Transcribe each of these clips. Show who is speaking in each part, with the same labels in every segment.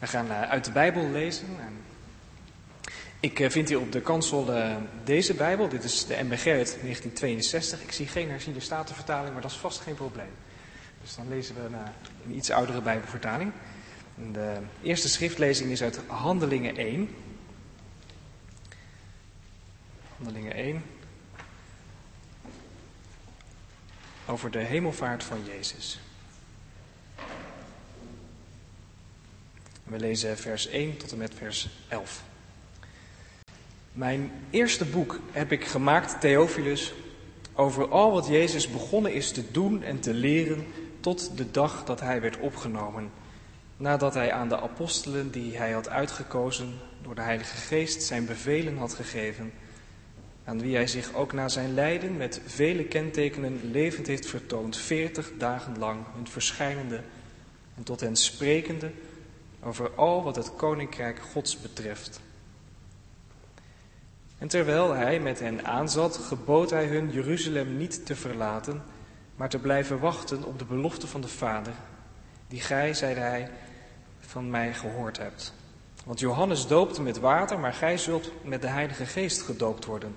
Speaker 1: We gaan eh, uit de Bijbel lezen. Ik eh, vind hier op de kansel eh, deze Bijbel. Dit is de MBG uit 1962. Ik zie geen herziende statenvertaling, maar dat is vast geen probleem. Dus dan lezen we een iets oudere Bijbelvertaling. De eerste schriftlezing is uit Handelingen 1. Handelingen 1. Over de hemelvaart van Jezus. We lezen vers 1 tot en met vers 11. Mijn eerste boek heb ik gemaakt, Theophilus, over al wat Jezus begonnen is te doen en te leren tot de dag dat hij werd opgenomen. Nadat hij aan de apostelen die hij had uitgekozen door de Heilige Geest zijn bevelen had gegeven, aan wie hij zich ook na zijn lijden met vele kentekenen levend heeft vertoond, veertig dagen lang, hun verschijnende en tot hen sprekende over al wat het koninkrijk Gods betreft. En terwijl hij met hen aanzat, gebood hij hun Jeruzalem niet te verlaten, maar te blijven wachten op de belofte van de Vader, die gij, zeide hij, van mij gehoord hebt. Want Johannes doopte met water, maar gij zult met de Heilige Geest gedoopt worden,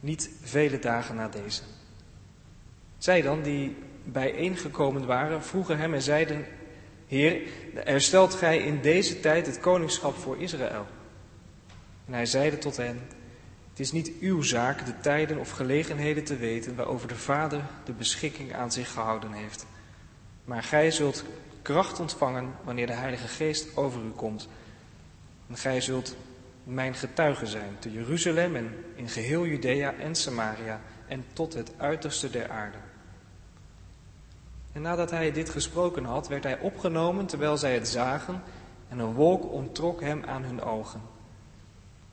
Speaker 1: niet vele dagen na deze. Zij dan, die bijeengekomen waren, vroegen hem en zeiden, Heer, herstelt gij in deze tijd het koningschap voor Israël? En hij zeide tot hen, het is niet uw zaak de tijden of gelegenheden te weten waarover de Vader de beschikking aan zich gehouden heeft. Maar gij zult kracht ontvangen wanneer de Heilige Geest over u komt. En gij zult mijn getuige zijn te Jeruzalem en in geheel Judea en Samaria en tot het uiterste der aarde. En nadat hij dit gesproken had, werd hij opgenomen terwijl zij het zagen, en een wolk onttrok hem aan hun ogen.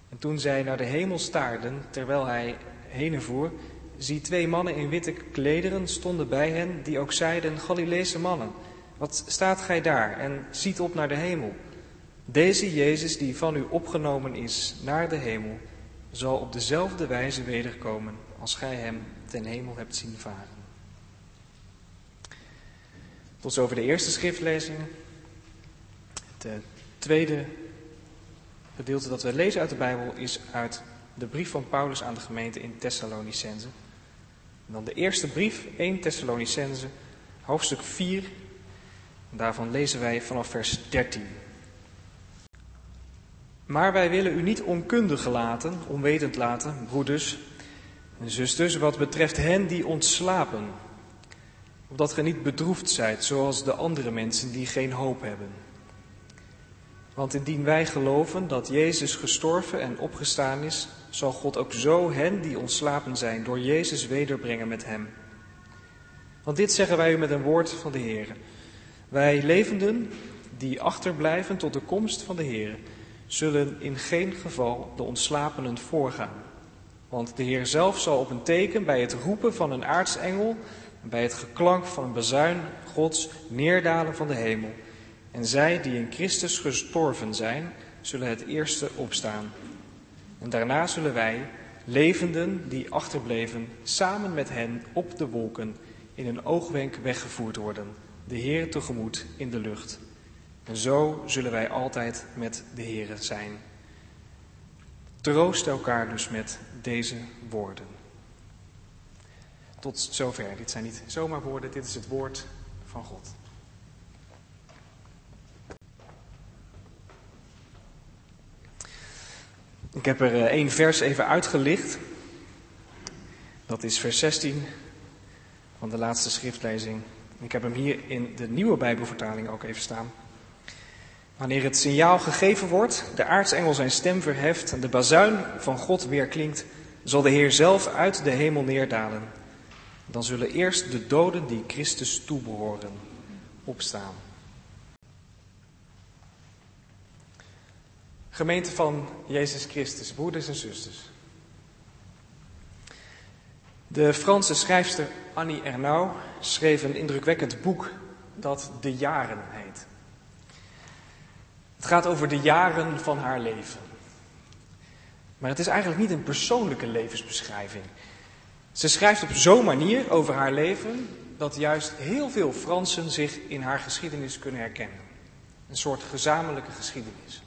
Speaker 1: En toen zij naar de hemel staarden, terwijl hij heen voer, zie twee mannen in witte klederen stonden bij hen, die ook zeiden, Galileese mannen, wat staat gij daar en ziet op naar de hemel? Deze Jezus die van u opgenomen is naar de hemel, zal op dezelfde wijze wederkomen als gij hem ten hemel hebt zien varen. Tot zover de eerste schriftlezing. Het eh, tweede gedeelte dat we lezen uit de Bijbel is uit de brief van Paulus aan de gemeente in Thessalonicense. En dan de eerste brief, 1 Thessalonicense, hoofdstuk 4. daarvan lezen wij vanaf vers 13. Maar wij willen u niet onkundig laten, onwetend laten, broeders en zusters, wat betreft hen die ontslapen opdat gij niet bedroefd zijt zoals de andere mensen die geen hoop hebben. Want indien wij geloven dat Jezus gestorven en opgestaan is, zal God ook zo hen die ontslapen zijn door Jezus wederbrengen met hem. Want dit zeggen wij u met een woord van de Heer. Wij levenden die achterblijven tot de komst van de Heer, zullen in geen geval de ontslapenen voorgaan. Want de Heer zelf zal op een teken bij het roepen van een aartsengel bij het geklank van een bezuin Gods neerdalen van de hemel. En zij die in Christus gestorven zijn, zullen het eerste opstaan. En daarna zullen wij, levenden die achterbleven, samen met hen op de wolken in een oogwenk weggevoerd worden, de Heer tegemoet in de lucht. En zo zullen wij altijd met de Heer zijn. Troost elkaar dus met deze woorden. Tot zover. Dit zijn niet zomaar woorden, dit is het woord van God. Ik heb er eh, één vers even uitgelicht. Dat is vers 16 van de laatste schriftlezing. Ik heb hem hier in de nieuwe Bijbelvertaling ook even staan. Wanneer het signaal gegeven wordt, de aartsengel zijn stem verheft en de bazuin van God weer klinkt, zal de Heer zelf uit de hemel neerdalen. Dan zullen eerst de doden die Christus toebehoren opstaan. Gemeente van Jezus Christus, broeders en zusters. De Franse schrijfster Annie Ernaux schreef een indrukwekkend boek dat De Jaren heet. Het gaat over de jaren van haar leven. Maar het is eigenlijk niet een persoonlijke levensbeschrijving. Ze schrijft op zo'n manier over haar leven dat juist heel veel Fransen zich in haar geschiedenis kunnen herkennen. Een soort gezamenlijke geschiedenis.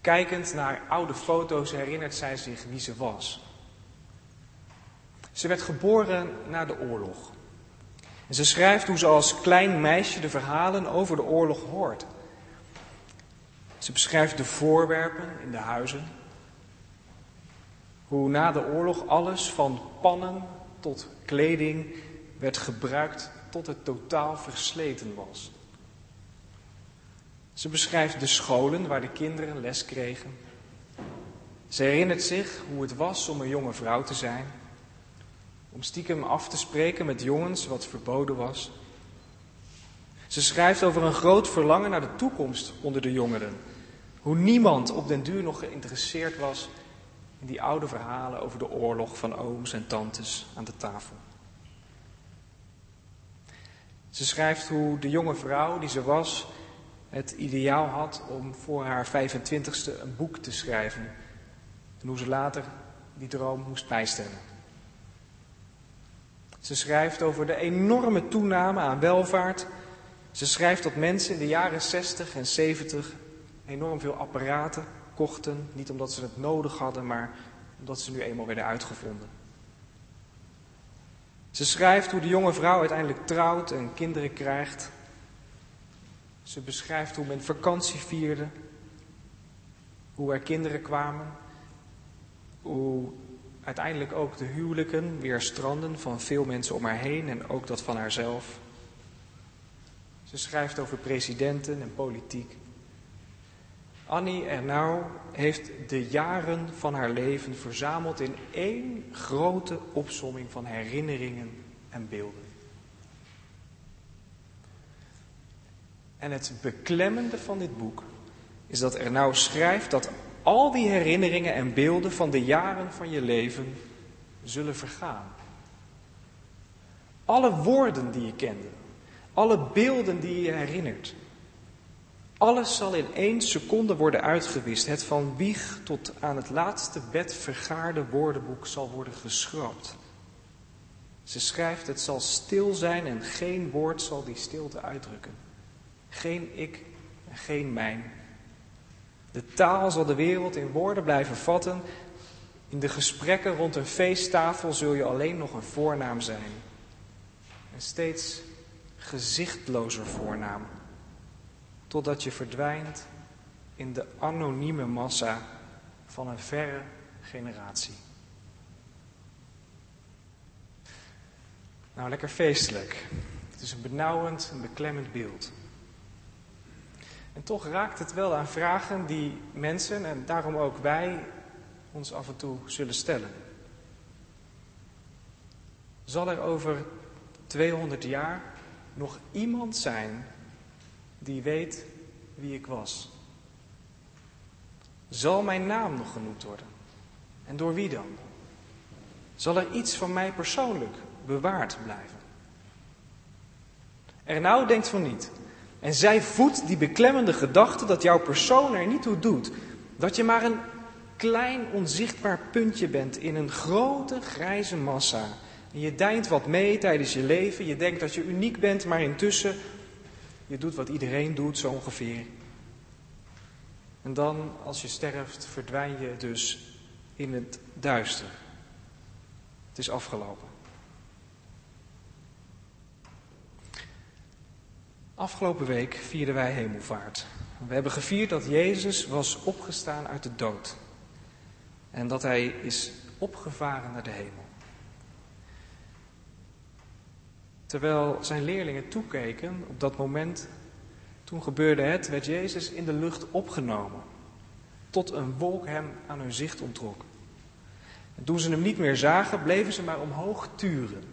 Speaker 1: Kijkend naar oude foto's herinnert zij zich wie ze was. Ze werd geboren na de oorlog. En ze schrijft hoe ze als klein meisje de verhalen over de oorlog hoort. Ze beschrijft de voorwerpen in de huizen. Hoe na de oorlog alles van pannen tot kleding werd gebruikt tot het totaal versleten was. Ze beschrijft de scholen waar de kinderen les kregen. Ze herinnert zich hoe het was om een jonge vrouw te zijn. Om stiekem af te spreken met jongens wat verboden was. Ze schrijft over een groot verlangen naar de toekomst onder de jongeren. Hoe niemand op den duur nog geïnteresseerd was in die oude verhalen over de oorlog van ooms en tantes aan de tafel. Ze schrijft hoe de jonge vrouw die ze was het ideaal had om voor haar 25ste een boek te schrijven. En hoe ze later die droom moest bijstellen. Ze schrijft over de enorme toename aan welvaart. Ze schrijft dat mensen in de jaren 60 en 70 enorm veel apparaten kochten. Niet omdat ze het nodig hadden, maar omdat ze nu eenmaal werden uitgevonden. Ze schrijft hoe de jonge vrouw uiteindelijk trouwt en kinderen krijgt. Ze beschrijft hoe men vakantie vierde, hoe er kinderen kwamen, hoe uiteindelijk ook de huwelijken weer stranden van veel mensen om haar heen en ook dat van haarzelf. Ze schrijft over presidenten en politiek. Annie Ernau heeft de jaren van haar leven verzameld in één grote opsomming van herinneringen en beelden. En het beklemmende van dit boek is dat er nou schrijft dat al die herinneringen en beelden van de jaren van je leven zullen vergaan. Alle woorden die je kende, alle beelden die je herinnert, alles zal in één seconde worden uitgewist. Het van wieg tot aan het laatste bed vergaarde woordenboek zal worden geschrapt. Ze schrijft: Het zal stil zijn en geen woord zal die stilte uitdrukken. Geen ik en geen mijn. De taal zal de wereld in woorden blijven vatten. In de gesprekken rond een feesttafel zul je alleen nog een voornaam zijn. Een steeds gezichtlozer voornaam. Totdat je verdwijnt in de anonieme massa van een verre generatie. Nou, lekker feestelijk. Het is een benauwend, een beklemmend beeld. En toch raakt het wel aan vragen die mensen en daarom ook wij ons af en toe zullen stellen. Zal er over 200 jaar nog iemand zijn die weet wie ik was? Zal mijn naam nog genoemd worden? En door wie dan? Zal er iets van mij persoonlijk bewaard blijven? Er nou denkt van niet. En zij voedt die beklemmende gedachte dat jouw persoon er niet toe doet. Dat je maar een klein onzichtbaar puntje bent in een grote grijze massa. En je deint wat mee tijdens je leven. Je denkt dat je uniek bent, maar intussen, je doet wat iedereen doet, zo ongeveer. En dan, als je sterft, verdwijn je dus in het duister. Het is afgelopen. Afgelopen week vierden wij hemelvaart. We hebben gevierd dat Jezus was opgestaan uit de dood. En dat hij is opgevaren naar de hemel. Terwijl zijn leerlingen toekeken op dat moment, toen gebeurde het, werd Jezus in de lucht opgenomen. Tot een wolk hem aan hun zicht ontrok. En toen ze hem niet meer zagen, bleven ze maar omhoog turen.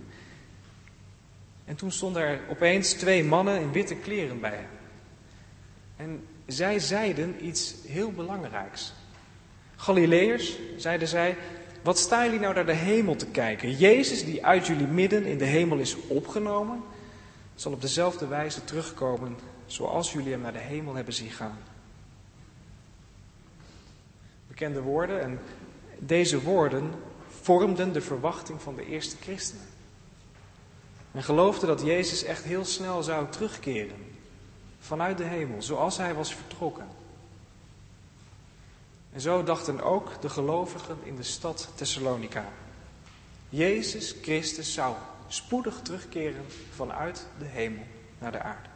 Speaker 1: En toen stonden er opeens twee mannen in witte kleren bij hem. En zij zeiden iets heel belangrijks. Galileërs, zeiden zij, wat staan jullie nou naar de hemel te kijken? Jezus, die uit jullie midden in de hemel is opgenomen, zal op dezelfde wijze terugkomen zoals jullie hem naar de hemel hebben zien gaan. Bekende woorden en deze woorden vormden de verwachting van de eerste christenen. En geloofde dat Jezus echt heel snel zou terugkeren. vanuit de hemel, zoals hij was vertrokken. En zo dachten ook de gelovigen in de stad Thessalonica. Jezus Christus zou spoedig terugkeren vanuit de hemel naar de aarde.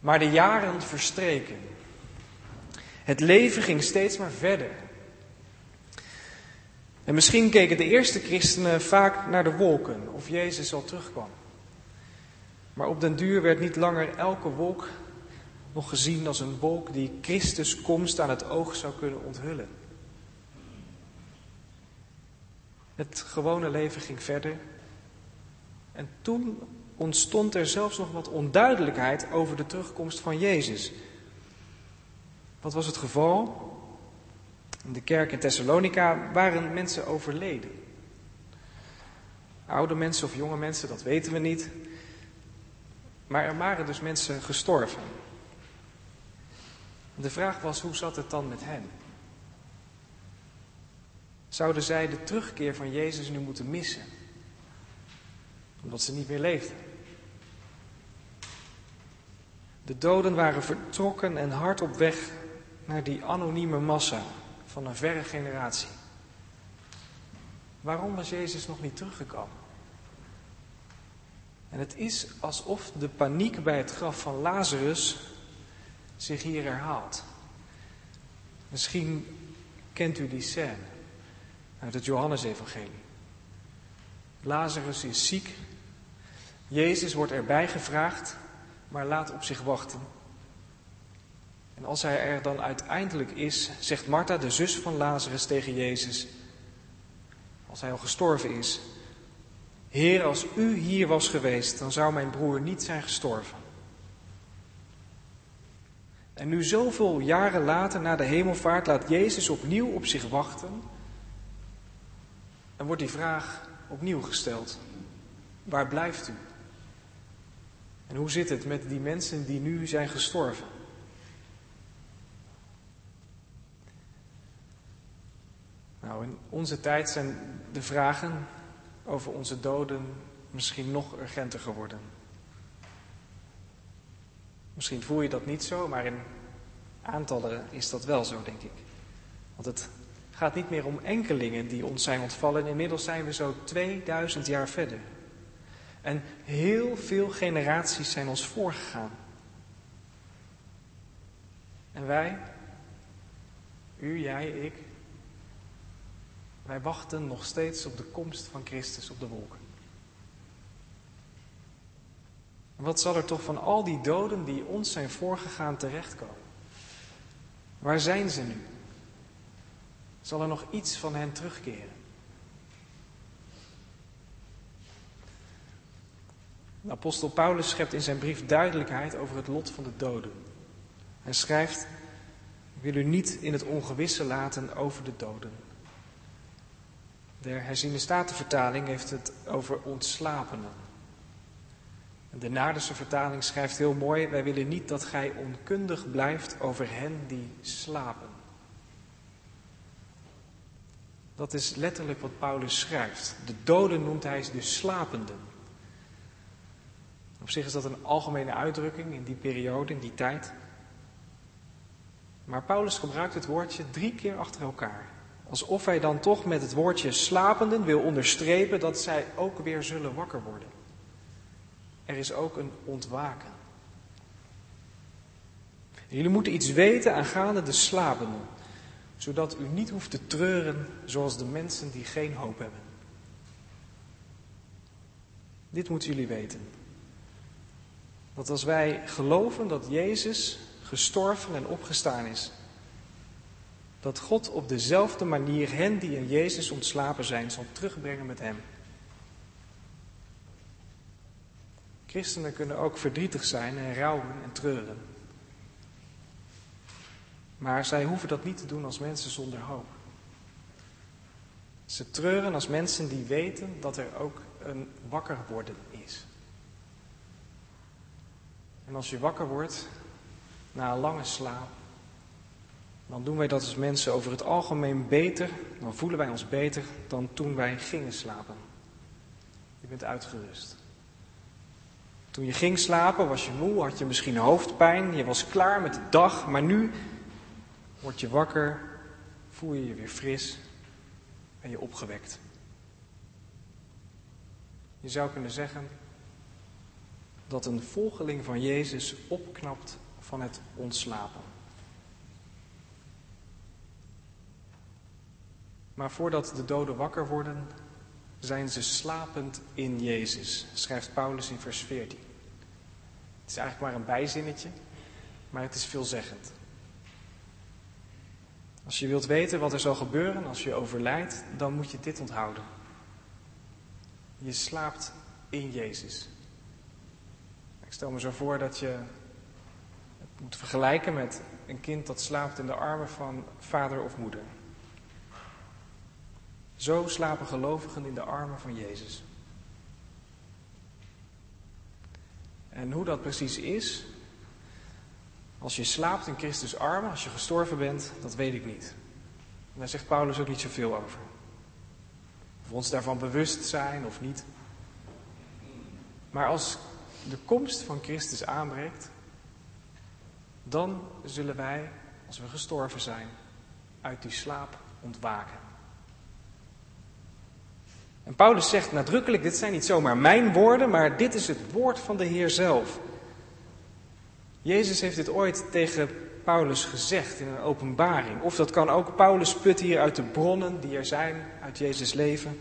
Speaker 1: Maar de jaren verstreken. Het leven ging steeds maar verder. En misschien keken de eerste christenen vaak naar de wolken of Jezus al terugkwam. Maar op den duur werd niet langer elke wolk nog gezien als een wolk die Christus komst aan het oog zou kunnen onthullen. Het gewone leven ging verder. En toen ontstond er zelfs nog wat onduidelijkheid over de terugkomst van Jezus. Wat was het geval? In de kerk in Thessalonica waren mensen overleden. Oude mensen of jonge mensen, dat weten we niet. Maar er waren dus mensen gestorven. De vraag was, hoe zat het dan met hen? Zouden zij de terugkeer van Jezus nu moeten missen? Omdat ze niet meer leefden. De doden waren vertrokken en hard op weg naar die anonieme massa van een verre generatie. Waarom was Jezus nog niet teruggekomen? En het is alsof de paniek bij het graf van Lazarus zich hier herhaalt. Misschien kent u die scène uit het Johannesevangelie. Lazarus is ziek. Jezus wordt erbij gevraagd, maar laat op zich wachten. En als hij er dan uiteindelijk is, zegt Martha, de zus van Lazarus, tegen Jezus, als hij al gestorven is, Heer, als u hier was geweest, dan zou mijn broer niet zijn gestorven. En nu zoveel jaren later, na de hemelvaart, laat Jezus opnieuw op zich wachten. En wordt die vraag opnieuw gesteld. Waar blijft u? En hoe zit het met die mensen die nu zijn gestorven? Nou, in onze tijd zijn de vragen over onze doden misschien nog urgenter geworden. Misschien voel je dat niet zo, maar in aantallen is dat wel zo, denk ik. Want het gaat niet meer om enkelingen die ons zijn ontvallen. Inmiddels zijn we zo 2000 jaar verder. En heel veel generaties zijn ons voorgegaan. En wij, u, jij, ik, wij wachten nog steeds op de komst van Christus op de wolken. Wat zal er toch van al die doden die ons zijn voorgegaan terechtkomen? Waar zijn ze nu? Zal er nog iets van hen terugkeren? Apostel Paulus schept in zijn brief duidelijkheid over het lot van de doden. Hij schrijft: Ik wil u niet in het ongewisse laten over de doden. De herziende statenvertaling heeft het over ontslapenen. De Naardense vertaling schrijft heel mooi: Wij willen niet dat gij onkundig blijft over hen die slapen. Dat is letterlijk wat Paulus schrijft. De doden noemt hij de slapenden. Op zich is dat een algemene uitdrukking in die periode, in die tijd. Maar Paulus gebruikt het woordje drie keer achter elkaar. Alsof hij dan toch met het woordje slapenden wil onderstrepen dat zij ook weer zullen wakker worden. Er is ook een ontwaken. jullie moeten iets weten aangaande de slapenden, zodat u niet hoeft te treuren zoals de mensen die geen hoop hebben. Dit moeten jullie weten. Dat als wij geloven dat Jezus gestorven en opgestaan is, dat God op dezelfde manier hen die in Jezus ontslapen zijn zal terugbrengen met Hem. Christenen kunnen ook verdrietig zijn en rouwen en treuren. Maar zij hoeven dat niet te doen als mensen zonder hoop. Ze treuren als mensen die weten dat er ook een wakker worden is. En als je wakker wordt na een lange slaap, dan doen wij dat als mensen over het algemeen beter, dan voelen wij ons beter dan toen wij gingen slapen. Je bent uitgerust. Toen je ging slapen was je moe, had je misschien hoofdpijn, je was klaar met de dag, maar nu word je wakker, voel je je weer fris en je opgewekt. Je zou kunnen zeggen dat een volgeling van Jezus opknapt van het ontslapen. Maar voordat de doden wakker worden, zijn ze slapend in Jezus, schrijft Paulus in vers 14. Het is eigenlijk maar een bijzinnetje, maar het is veelzeggend. Als je wilt weten wat er zal gebeuren als je overlijdt, dan moet je dit onthouden. Je slaapt in Jezus. Ik stel me zo voor dat je het moet vergelijken met een kind dat slaapt in de armen van vader of moeder. Zo slapen gelovigen in de armen van Jezus. En hoe dat precies is, als je slaapt in Christus armen, als je gestorven bent, dat weet ik niet. En daar zegt Paulus ook niet zoveel over. Of we ons daarvan bewust zijn of niet. Maar als de komst van Christus aanbreekt, dan zullen wij, als we gestorven zijn, uit die slaap ontwaken. En Paulus zegt nadrukkelijk, dit zijn niet zomaar mijn woorden, maar dit is het woord van de Heer zelf. Jezus heeft dit ooit tegen Paulus gezegd in een openbaring. Of dat kan ook Paulus put hier uit de bronnen die er zijn uit Jezus leven.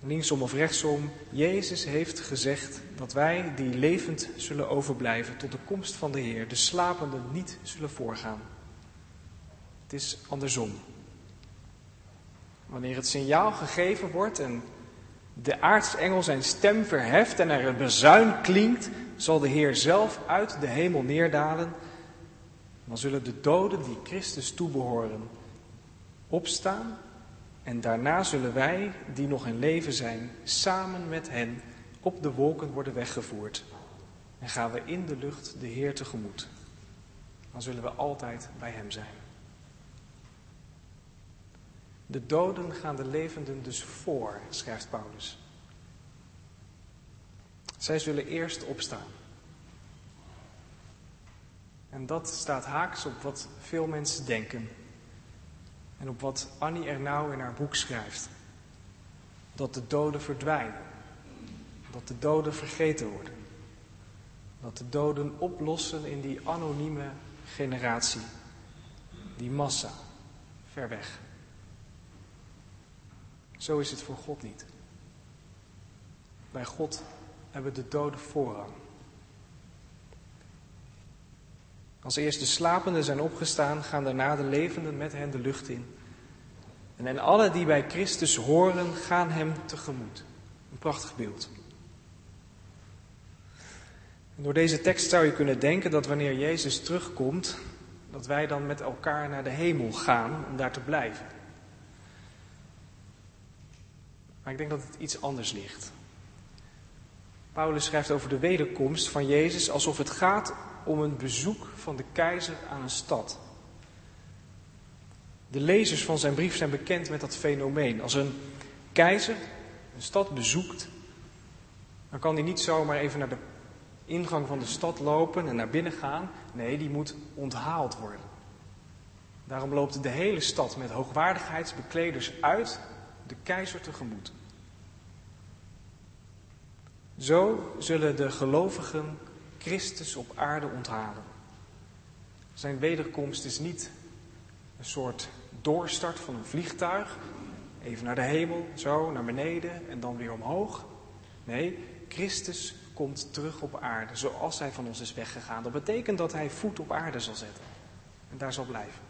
Speaker 1: Linksom of rechtsom, Jezus heeft gezegd dat wij die levend zullen overblijven tot de komst van de Heer, de slapenden niet zullen voorgaan. Het is andersom. Wanneer het signaal gegeven wordt en de aartsengel zijn stem verheft en er een bezuin klinkt, zal de Heer zelf uit de hemel neerdalen. Dan zullen de doden die Christus toebehoren opstaan en daarna zullen wij, die nog in leven zijn, samen met hen op de wolken worden weggevoerd. En gaan we in de lucht de Heer tegemoet. Dan zullen we altijd bij Hem zijn. De doden gaan de levenden dus voor, schrijft Paulus. Zij zullen eerst opstaan. En dat staat haaks op wat veel mensen denken. En op wat Annie Ernauw in haar boek schrijft. Dat de doden verdwijnen. Dat de doden vergeten worden. Dat de doden oplossen in die anonieme generatie. Die massa. Ver weg. Zo is het voor God niet. Bij God hebben de doden voorrang. Als eerst de slapenden zijn opgestaan, gaan daarna de levenden met hen de lucht in. En en alle die bij Christus horen, gaan hem tegemoet. Een prachtig beeld. En door deze tekst zou je kunnen denken dat wanneer Jezus terugkomt, dat wij dan met elkaar naar de hemel gaan om daar te blijven. Maar ik denk dat het iets anders ligt. Paulus schrijft over de wederkomst van Jezus alsof het gaat om een bezoek van de keizer aan een stad. De lezers van zijn brief zijn bekend met dat fenomeen. Als een keizer een stad bezoekt, dan kan hij niet zomaar even naar de ingang van de stad lopen en naar binnen gaan. Nee, die moet onthaald worden. Daarom loopt de hele stad met hoogwaardigheidsbekleders uit de keizer tegemoet. Zo zullen de gelovigen Christus op aarde onthalen. Zijn wederkomst is niet een soort doorstart van een vliegtuig. Even naar de hemel, zo naar beneden en dan weer omhoog. Nee, Christus komt terug op aarde zoals hij van ons is weggegaan. Dat betekent dat hij voet op aarde zal zetten en daar zal blijven.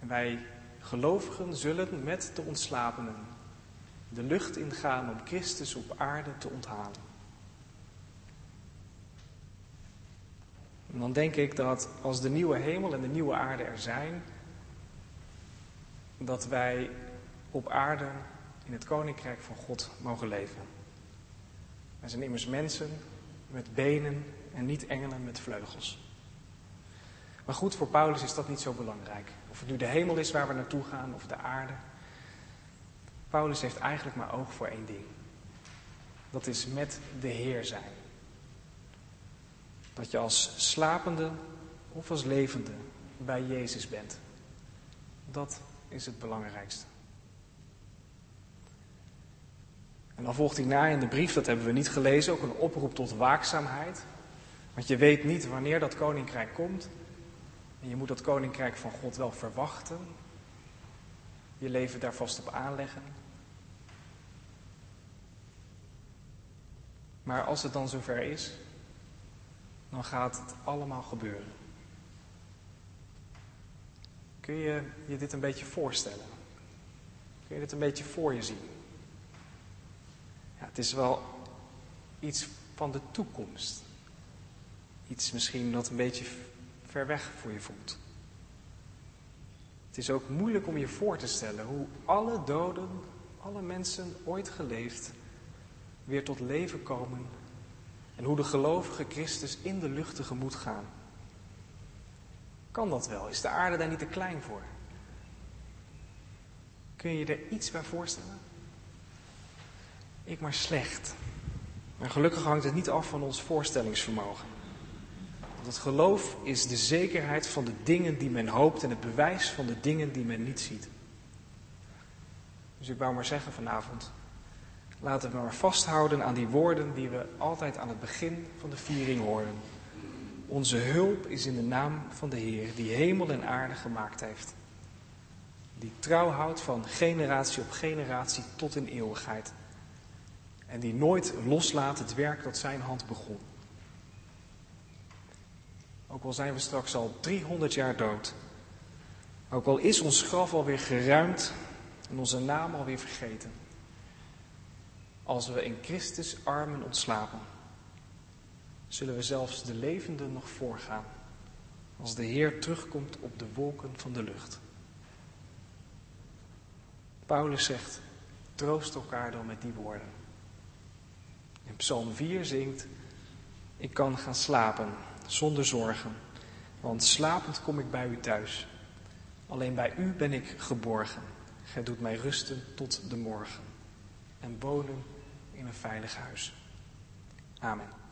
Speaker 1: En wij gelovigen zullen met de ontslapenen de lucht ingaan om Christus op aarde te onthalen. En dan denk ik dat als de nieuwe hemel en de nieuwe aarde er zijn, dat wij op aarde in het koninkrijk van God mogen leven. Wij zijn immers mensen met benen en niet engelen met vleugels. Maar goed, voor Paulus is dat niet zo belangrijk. Of het nu de hemel is waar we naartoe gaan of de aarde. Paulus heeft eigenlijk maar oog voor één ding. Dat is met de Heer zijn. Dat je als slapende of als levende bij Jezus bent. Dat is het belangrijkste. En dan volgt hij na in de brief, dat hebben we niet gelezen, ook een oproep tot waakzaamheid. Want je weet niet wanneer dat koninkrijk komt. En je moet dat koninkrijk van God wel verwachten. Je leven daar vast op aanleggen. Maar als het dan zover is, dan gaat het allemaal gebeuren. Kun je je dit een beetje voorstellen? Kun je dit een beetje voor je zien? Ja, het is wel iets van de toekomst. Iets misschien dat een beetje ver weg voor je voelt. Het is ook moeilijk om je voor te stellen hoe alle doden, alle mensen ooit geleefd, weer tot leven komen en hoe de gelovige Christus in de lucht tegemoet gaan. Kan dat wel? Is de aarde daar niet te klein voor? Kun je je er iets bij voorstellen? Ik maar slecht. Maar gelukkig hangt het niet af van ons voorstellingsvermogen. Want het geloof is de zekerheid van de dingen die men hoopt en het bewijs van de dingen die men niet ziet. Dus ik wou maar zeggen vanavond, laten we maar vasthouden aan die woorden die we altijd aan het begin van de viering horen. Onze hulp is in de naam van de Heer, die hemel en aarde gemaakt heeft. Die trouw houdt van generatie op generatie tot in eeuwigheid. En die nooit loslaat het werk dat zijn hand begon. Ook al zijn we straks al 300 jaar dood. Ook al is ons graf alweer geruimd en onze naam alweer vergeten. Als we in Christus armen ontslapen, zullen we zelfs de levenden nog voorgaan. Als de Heer terugkomt op de wolken van de lucht. Paulus zegt, troost elkaar dan met die woorden. In Psalm 4 zingt, ik kan gaan slapen zonder zorgen, want slapend kom ik bij u thuis. Alleen bij u ben ik geborgen. Gij doet mij rusten tot de morgen en wonen in een veilig huis. Amen.